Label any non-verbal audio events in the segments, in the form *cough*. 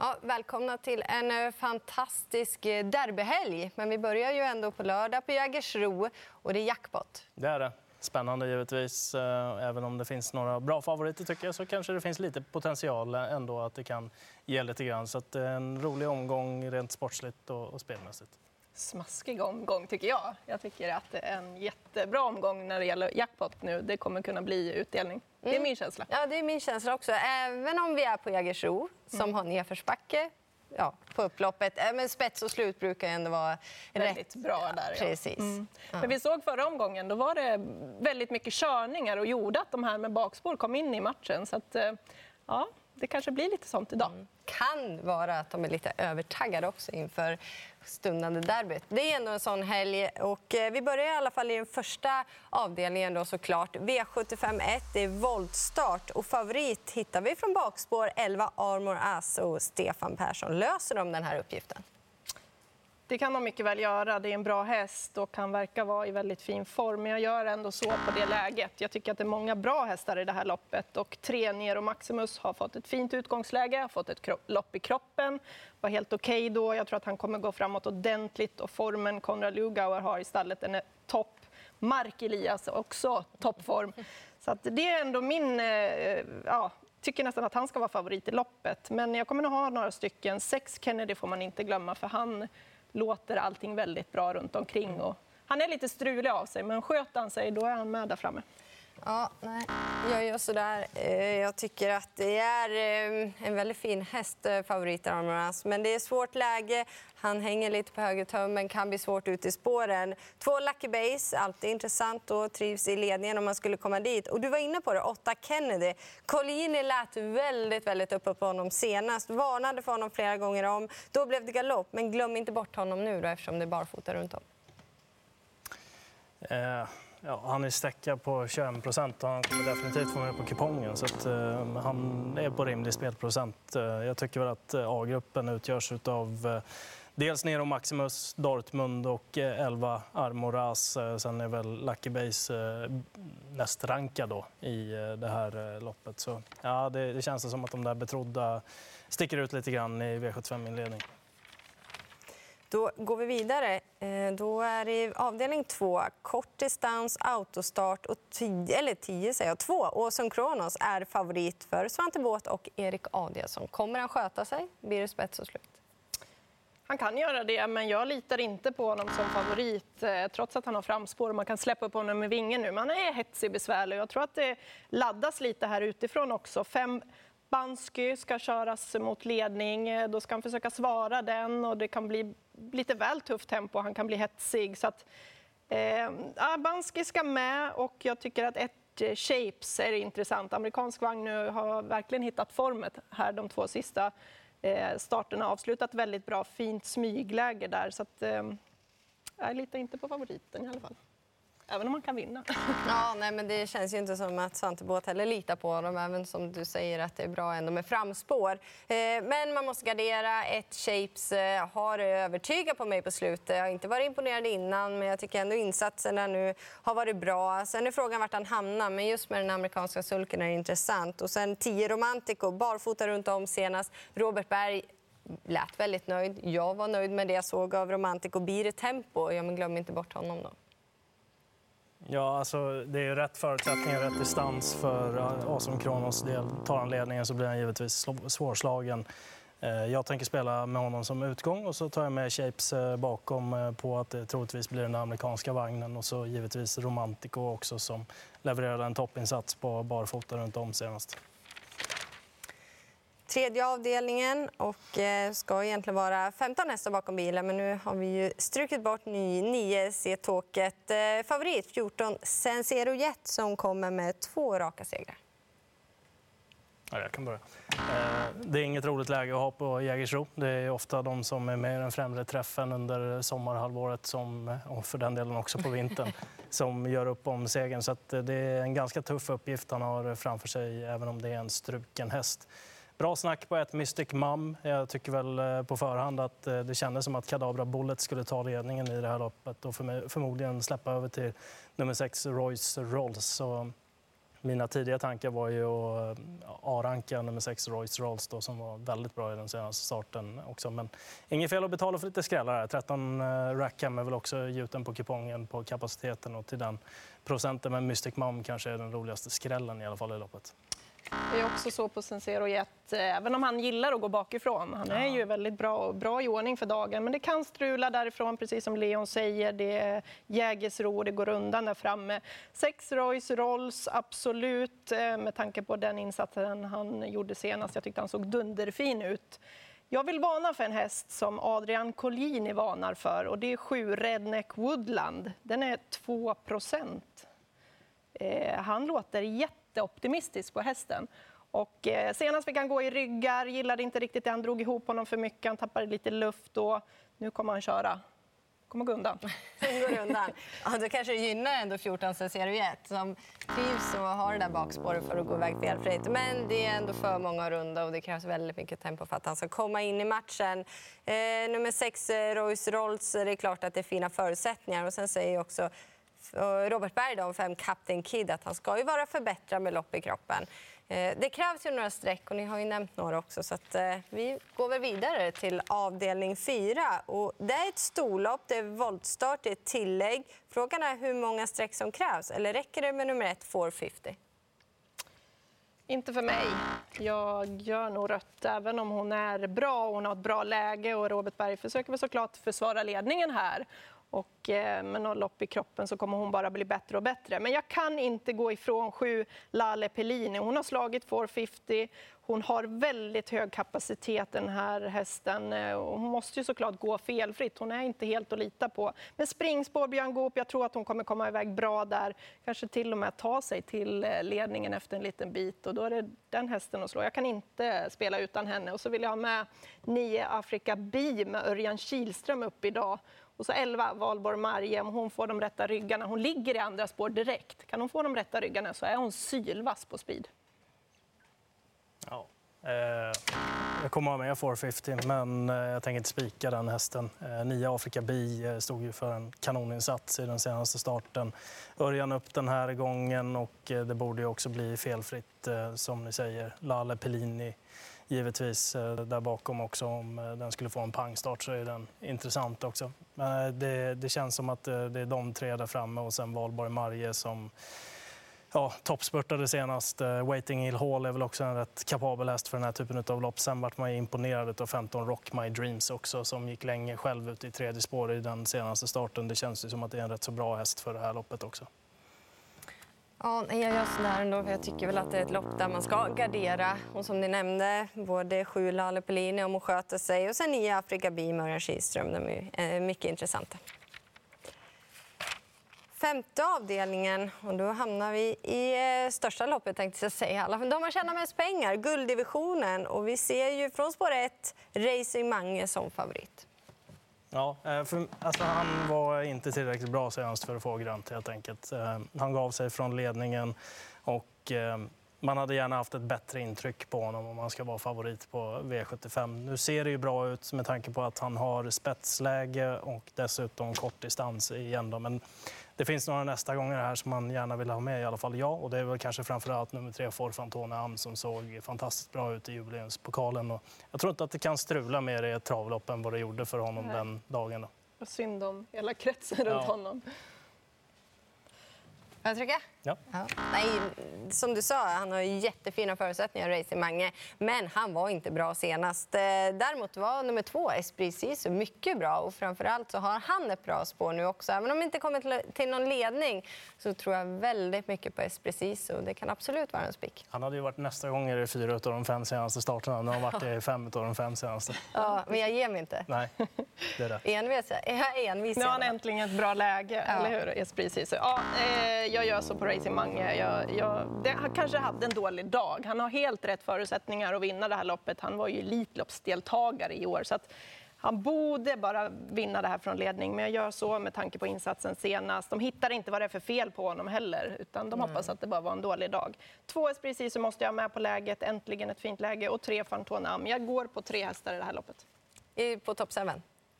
Ja, välkomna till en eh, fantastisk eh, derbyhelg. Men vi börjar ju ändå på lördag på Jägersro och det är jackpot. Det är det. Spännande givetvis. Eh, även om det finns några bra favoriter tycker jag så kanske det finns lite potential ändå att det kan ge lite grann. Så att det är en rolig omgång rent sportsligt och spelmässigt. Smaskig omgång tycker jag. Jag tycker att det är en jättebra omgång när det gäller jackpot nu. Det kommer kunna bli utdelning. Det är Mm. min känsla. Ja, det är min känsla också. Även om vi är på Jägersro, som Mm. har nedförsbacke ja, på upploppet. Eh, Men spets och slut brukar ändå vara Väldigt rätt. bra där. Ja. Precis. Ja. Men vi såg förra omgången, då var det väldigt mycket körningar och gjorde att de här med bakspår kom in i matchen. Så att, eh, ja, det kanske blir lite sånt idag. Mm. kan vara att de är lite övertaggade också inför stundande derbyt. Det är ändå en sån helg. Och eh, vi börjar i alla fall i den första avdelningen då såklart. V75 1, det är voltstart och favorit hittar vi från bakspår 11 Armor As och Stefan Persson. Löser de den här uppgiften? Det kan de mycket väl göra. Det är en bra häst och han verkar vara i väldigt fin form. Men jag gör ändå så på det läget. Jag tycker att det är många bra hästar i det här loppet. Och tre Nero Maximus har fått ett fint utgångsläge, har fått ett lopp i kroppen. Var helt okej då. Jag tror att han kommer gå framåt ordentligt. Och formen Konrad Lugauer har i stallet, den är eh, topp. Mark Elias också toppform. Så att det är ändå min... Eh, eh, ja, tycker nästan att han ska vara favorit i loppet. Men jag kommer nog ha några stycken. Sex Kennedy får man inte glömma, för han låter allting väldigt bra runt omkring. Och han är lite strulig av sig, men sköter han sig, då är han med där framme. Ja, nej. Jag gör sådär. Eh, jag tycker att det är eh, en väldigt fin häst, favoriten. favorit Men det är svårt läge. Han hänger lite på höger tömmen, kan bli svårt ut i spåren. Två Lucky Base, alltid intressant och trivs i ledningen om man skulle komma dit. Och du var inne på det, åtta Kennedy. Collini lät väldigt, väldigt uppe på honom senast. Varnade för honom flera gånger om. Då blev det galopp, men glöm inte bort honom nu då, eftersom det är barfota runt om. Uh ja, han är stäcka på 21 procent och han kommer definitivt få med på kupongen. Så att, eh, han är på rimlig spelprocent. Eh, jag tycker väl att eh, A-gruppen utgörs av eh, dels Nero Maximus, Dortmund och eh, 11 Armoras. Eh, sen är väl Lucky Base eh, näst rankad då i eh, det här eh, loppet. Så, ja, det, det känns som att de där betrodda sticker ut lite grann i V75-inledning. Då går vi vidare. Eh, då är det avdelning två, kort distans, autostart och 10, eller 10 säger jag, två. Åsum Kronos är favorit för Svante Båth och Erik Adielsson. Kommer han sköta sig? Blir det spets och slut? Han kan göra det, men jag litar inte på honom som favorit eh, trots att han har framspår och man kan släppa upp honom med vingen nu. Men han är hetsig, besvärlig. Jag tror att det laddas lite här utifrån också. Fem Bansky ska köras mot ledning. Eh, då ska han försöka svara den och det kan bli lite väl tufft tempo. Han kan bli hetsig. Så att, eh, ja, ska med och jag tycker att ett eh, Shapes är intressant. Amerikansk vagn nu har verkligen hittat formet här de två sista eh, starterna. Avslutat väldigt bra, fint smygläge där. Så att, eh, jag litar inte på favoriten i alla fall. Även om man kan vinna. Ja, nej, men det känns ju inte som att Svante Båth heller litar på honom, även som du säger att det är bra ändå med framspår. Eh, men man måste gardera. Ett Shapes eh, har övertygat på mig på slutet. Jag har inte varit imponerad innan, men jag tycker ändå insatserna nu har varit bra. Sen är frågan vart han hamnar, men just med den amerikanska sulken är det intressant. Och sen 10 Romantico, barfota runt om senast. Robert Berg lät väldigt nöjd. Jag var nöjd med det jag såg av Romantico. Blir det tempo? Ja, men glöm inte bort honom då. Ja, alltså, det är ju rätt förutsättningar, rätt distans för eh, Asom Kronos del. Tar han ledningen så blir han givetvis svårslagen. Eh, jag tänker spela med honom som utgång och så tar jag med Shapes eh, bakom på att det troligtvis blir den amerikanska vagnen och så givetvis Romantico också som levererade en toppinsats på barfota runt om senast tredje avdelningen och eh, ska egentligen vara 15 hästar bakom bilen men nu har vi ju strukit bort ny 9 C-tåket. Eh, favorit 14 Sensero Jet som kommer med två raka segrar. Ja, jag kan börja. Eh, Det är inget roligt läge att ha på Jägersro. Det är ofta de som är med i den främre träffen under sommarhalvåret som, och för den delen också på vintern *laughs* som gör upp om segern. Så det är en ganska tuff uppgift han har framför sig även om det är en struken häst. Bra snack på ett Mystic Mum. Jag tycker väl eh, på förhand att eh, det kändes som att Kadabra Bullet skulle ta ledningen i det här loppet och förmodligen släppa över till nummer 6, Royce Rolls. Så mina tidiga tankar var ju att eh, A-ranka nummer 6 Royce Rolls då, som var väldigt bra i den senaste starten också. Men inget fel att betala för lite skrällar här. 13 Rackham är väl också gjuten på kupongen på kapaciteten och till den procenten. Men Mystic Mum kanske är den roligaste skrällen i alla fall i loppet. Det är också så på Sensero Jet, även om han gillar att gå bakifrån. Han är ju väldigt bra, bra i ordning för dagen, men det kan strula därifrån, precis som Leon säger. Det är jägesro, det går undan där framme. Sex Royce Rolls, absolut, eh, med tanke på den insatsen han gjorde senast. Jag tyckte han såg dunderfin ut. Jag vill varna för en häst som Adrian Collini varnar för och det är sju Redneck Woodland. Den är 2 procent. Eh, han låter jätte jätteoptimistisk på hästen. Och eh, senast fick han gå i ryggar, gillade inte riktigt det. Han drog ihop honom för mycket, han tappade lite luft. Och nu kommer han köra. kommer gå undan. *laughs* går undan. Ja, då kanske det gynnar ändå 14 Serie 1 som trivs och har det där bakspåret för att gå iväg felfritt. Men det är ändå för många runda och det krävs väldigt mycket tempo för att han ska komma in i matchen. Eh, nummer 6, eh, Royce Rolls, det är klart att det är fina förutsättningar. Och sen säger också Robert Berg om fem Captain Kid att han ska ju vara förbättrad med lopp i kroppen. Eh, det krävs ju några streck och ni har ju nämnt några också så att, eh, vi går väl vidare till avdelning 4. Och det är ett storlopp, det är voltstart, det är tillägg. Frågan är hur många streck som krävs eller räcker det med nummer ett 450? Inte för mig. Jag gör nog rött, även om hon är bra och hon har ett bra läge. och Robert Berg försöker väl såklart försvara ledningen här. Och eh, med något lopp i kroppen så kommer hon bara bli bättre och bättre. Men jag kan inte gå ifrån sju Lale Pellini. Hon har slagit 450. Hon har väldigt hög kapacitet den här hästen. Eh, hon måste ju såklart gå felfritt. Hon är inte helt att lita på. Men springspår, Björn Goop, jag tror att hon kommer komma iväg bra där. Kanske till och med ta sig till eh, ledningen efter en liten bit. Och då är det den hästen att slå. Jag kan inte spela utan henne. Och så vill jag ha med 9 Afrika Bi med Örjan Kihlström upp idag. Och så 11, Valborg Marje, om hon får de rätta ryggarna. Hon ligger i andra spår direkt. Kan hon få de rätta ryggarna så är hon sylvass på speed. Ja. Eh, jag kommer ha med 450, men eh, jag tänker inte spika den hästen. Eh, Nia Afrika Bi eh, stod ju för en kanoninsats i den senaste starten. Örjan upp den här gången och eh, det borde ju också bli felfritt, eh, som ni säger. Lalle Pellini givetvis eh, där bakom också. Om eh, den skulle få en pangstart så är den intressant också. Men eh, det, det känns som att det är de tre där framme och sen Valborg Marje som ja, toppspurtade senast. Waiting Hill Hall är väl också en rätt kapabel häst för den här typen av lopp. Sen vart man imponerad av 15 Rock My Dreams också som gick länge själv ute i tredje spår i den senaste starten. Det känns ju som att det är en rätt så bra häst för det här loppet också. Ja, jag gör sådär ändå, för jag tycker väl att det är ett lopp där man ska gardera. Och som ni nämnde, både sju Lalle Pellini om hon sköter sig och sen nio Afrika Beam och Kihlström. De är eh, mycket intressanta. Femte avdelningen, och då hamnar vi i eh, största loppet tänkte jag säga. De har tjänat mest pengar, gulddivisionen. Och vi ser ju från spår 1 Racing Mange som favorit. Ja, eh, för, alltså, han var inte tillräckligt bra senast för att få grönt helt enkelt. Eh, han gav sig från ledningen och eh, man hade gärna haft ett bättre intryck på honom om han ska vara favorit på V75. Nu ser det ju bra ut med tanke på att han har spetsläge och dessutom kort distans igen. Då. Men det finns några nästa gånger här som man gärna vill ha med i alla fall jag. Och det är väl kanske framförallt nummer tre Forfantone Am som såg fantastiskt bra ut i jubileumspokalen. Och jag tror inte att det kan strula mer i ett travlopp än vad det gjorde för honom Nej. den dagen. Då. Synd om hela kretsen runt ja. honom. Får jag trycka? Ja. ja. Nej, som du sa, han har jättefina förutsättningar, Racing Mange. Men han var inte bra senast. Eh, däremot var nummer två, Esprit Sisu, mycket bra. Och framförallt så har han ett bra spår nu också. Även om det inte kommer till någon ledning så tror jag väldigt mycket på Esprit Sisu. Det kan absolut vara en spik. Han hade ju varit nästa gång i fyra av de fem senaste starterna. Nu har han varit i fem av de fem senaste. Ja, men jag ger mig inte. Nej, det är rätt. Envis, jag är envis. Nu har han äntligen ett bra läge, ja. eller hur? Esprit Sisu. Ja, eh, jag gör så på Racing Mange. Jag, jag, det, han kanske hade en dålig dag. Han har helt rätt förutsättningar att vinna det här loppet. Han var ju Elitloppsdeltagare i år. Så att han borde bara vinna det här från ledning, men jag gör så med tanke på insatsen senast. De hittar inte vad det är för fel på honom heller, utan de mm. hoppas att det bara var en dålig dag. Två Esprit så måste jag ha med på läget, äntligen ett fint läge, och tre Fantonam. Jag går på tre hästar i det här loppet. På top 7?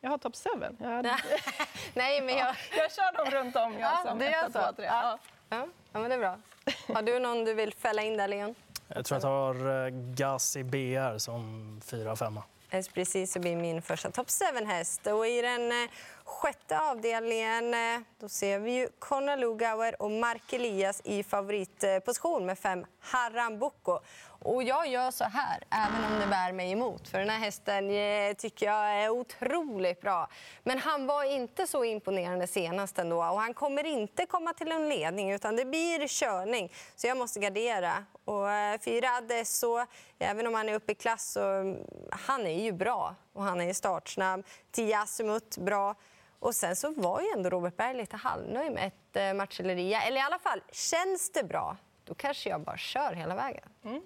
Jag har top 7. Jag, *laughs* Nej, men jag... Ja, jag kör dem runt om. Jag, ja, som du gör så? Två. Ja. Ja. Ja, men det är bra. Har du någon du vill fälla in där, Leon? Jag tror att jag har eh, Gassi BR som 4-5. Precis, så blir min första top 7-häst. Och I den eh, sjätte avdelningen eh, då ser vi ju Conor Lugauer och Mark Elias i favoritposition med fem Haram Boko. Och jag gör så här, även om det bär mig emot. För den här hästen eh, tycker jag är otroligt bra. Men han var inte så imponerande senast ändå. Och han kommer inte komma till en ledning, utan det blir körning. Så jag måste gardera. Och eh, fyra så, även om han är uppe i klass, så mm, han är ju bra. Och han är startsnabb. Tiasimut, bra. Och sen så var ju ändå Robert Berg lite halvnöjd med ett eh, Marcelleria. Eller i alla fall, känns det bra, då kanske jag bara kör hela vägen. Mm.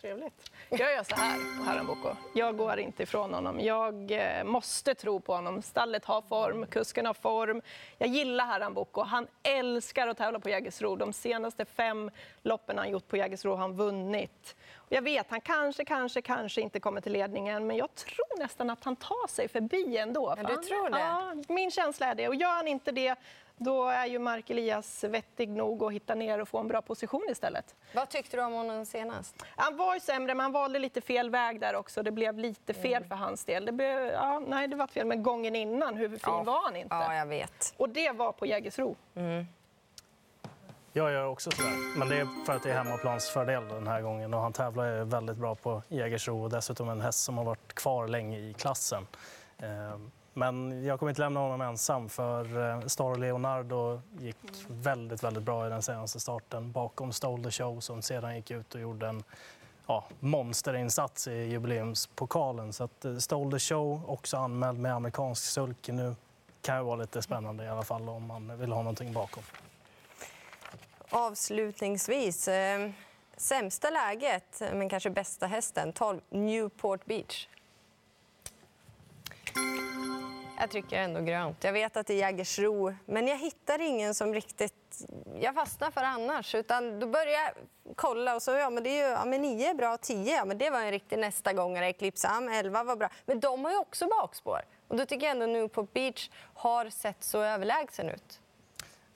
Trevligt. Jag gör så här på Haram Boko. Jag går inte ifrån honom. Jag eh, måste tro på honom. Stallet har form, kusken har form. Jag gillar Haram Boko. Han älskar att tävla på Jägersro. De senaste fem loppen han gjort på Jägersro har han vunnit. Jag vet, han kanske, kanske, kanske inte kommer till ledningen, men jag tror nästan att han tar sig förbi ändå. Ja, du tror det? Ja, min känsla är det. Och gör han inte det, då är ju Mark Elias vettig nog att hitta ner och få en bra position istället. Vad tyckte du om honom senast? Han var ju sämre, men han valde lite fel väg där också. Det blev lite fel mm. för hans del. Det blev, ja, nej, det var fel, men gången innan, hur fin ja. var han inte? Ja, jag vet. Och det var på Jägersro. Mm. Jag gör också sådär, men det är för att det är hemmaplansfördel den här gången. Och han tävlar väldigt bra på Jägersro och dessutom en häst som har varit kvar länge i klassen. Men jag kommer inte lämna honom ensam för eh, Star Leonardo gick väldigt, väldigt bra i den senaste starten bakom Stole the Show som sedan gick ut och gjorde en ja, monsterinsats i jubileumspokalen. Så att eh, Stole the Show också anmäld med amerikansk sulky nu kan ju vara lite spännande i alla fall om man vill ha någonting bakom. Avslutningsvis, eh, sämsta läget, men kanske bästa hästen, 12 Newport Beach. Jag trycker ändå grönt. Jag vet att det är Jägersro, men jag hittar ingen som riktigt jag fastnar för annars. Utan då börjar jag kolla och så, ja men det är ju, ja men 9 är bra, 10, ja men det var en riktig nästa gångare. Eclipse Am, 11 var bra. Men de har ju också bakspår. Och då tycker jag ändå nu på Beach har sett så överlägsen ut.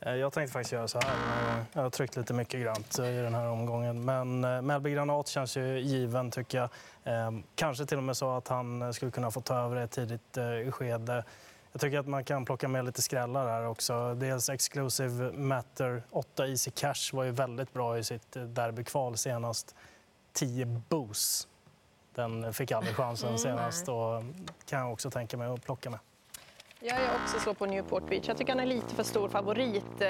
Eh, jag tänkte faktiskt göra så här. Jag har tryckt lite mycket grönt i den här omgången. Men eh, Melby Granat känns ju given, tycker jag. Ehm, kanske till och med så att han skulle kunna få ta över ett tidigt eh, skede. Jag tycker att man kan plocka med lite skrällar här också. Dels Exclusive Matter 8 Easy Cash var ju väldigt bra i sitt derbykval senast. 10 Boost. Den fick aldrig chansen mm, senast och kan jag också tänka mig att plocka med. Jag är också så på Newport Beach. Jag tycker han är lite för stor favorit. Eh,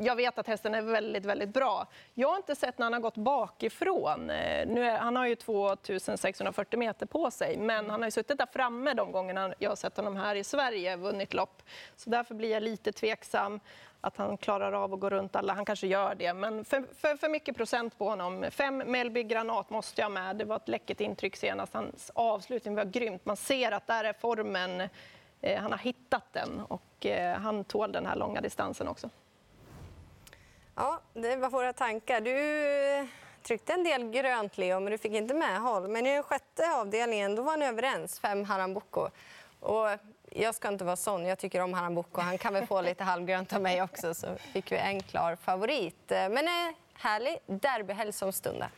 jag vet att hästen är väldigt, väldigt bra. Jag har inte sett när han har gått bakifrån. Eh, nu är, han har ju 2640 meter på sig, men han har ju suttit där framme de gångerna jag har sett honom här i Sverige, vunnit lopp. Så därför blir jag lite tveksam att han klarar av att gå runt alla. Han kanske gör det, men för, för, för mycket procent på honom. Fem Melby Granat måste jag med. Det var ett läckert intryck senast. Hans avslutning var grymt. Man ser att där är formen Eh, han har hittat den och eh, han tål den här långa distansen också. Ja, det var våra tankar. Du eh, tryckte en del grönt, Leo, men du fick inte medhåll. Men i den sjätte avdelningen då var ni överens, fem Haram Och jag ska inte vara sån, jag tycker om Harambuco. Han kan väl få lite *laughs* halvgrönt av mig också, så fick vi en klar favorit. Men en härlig derbyhelg som stundar.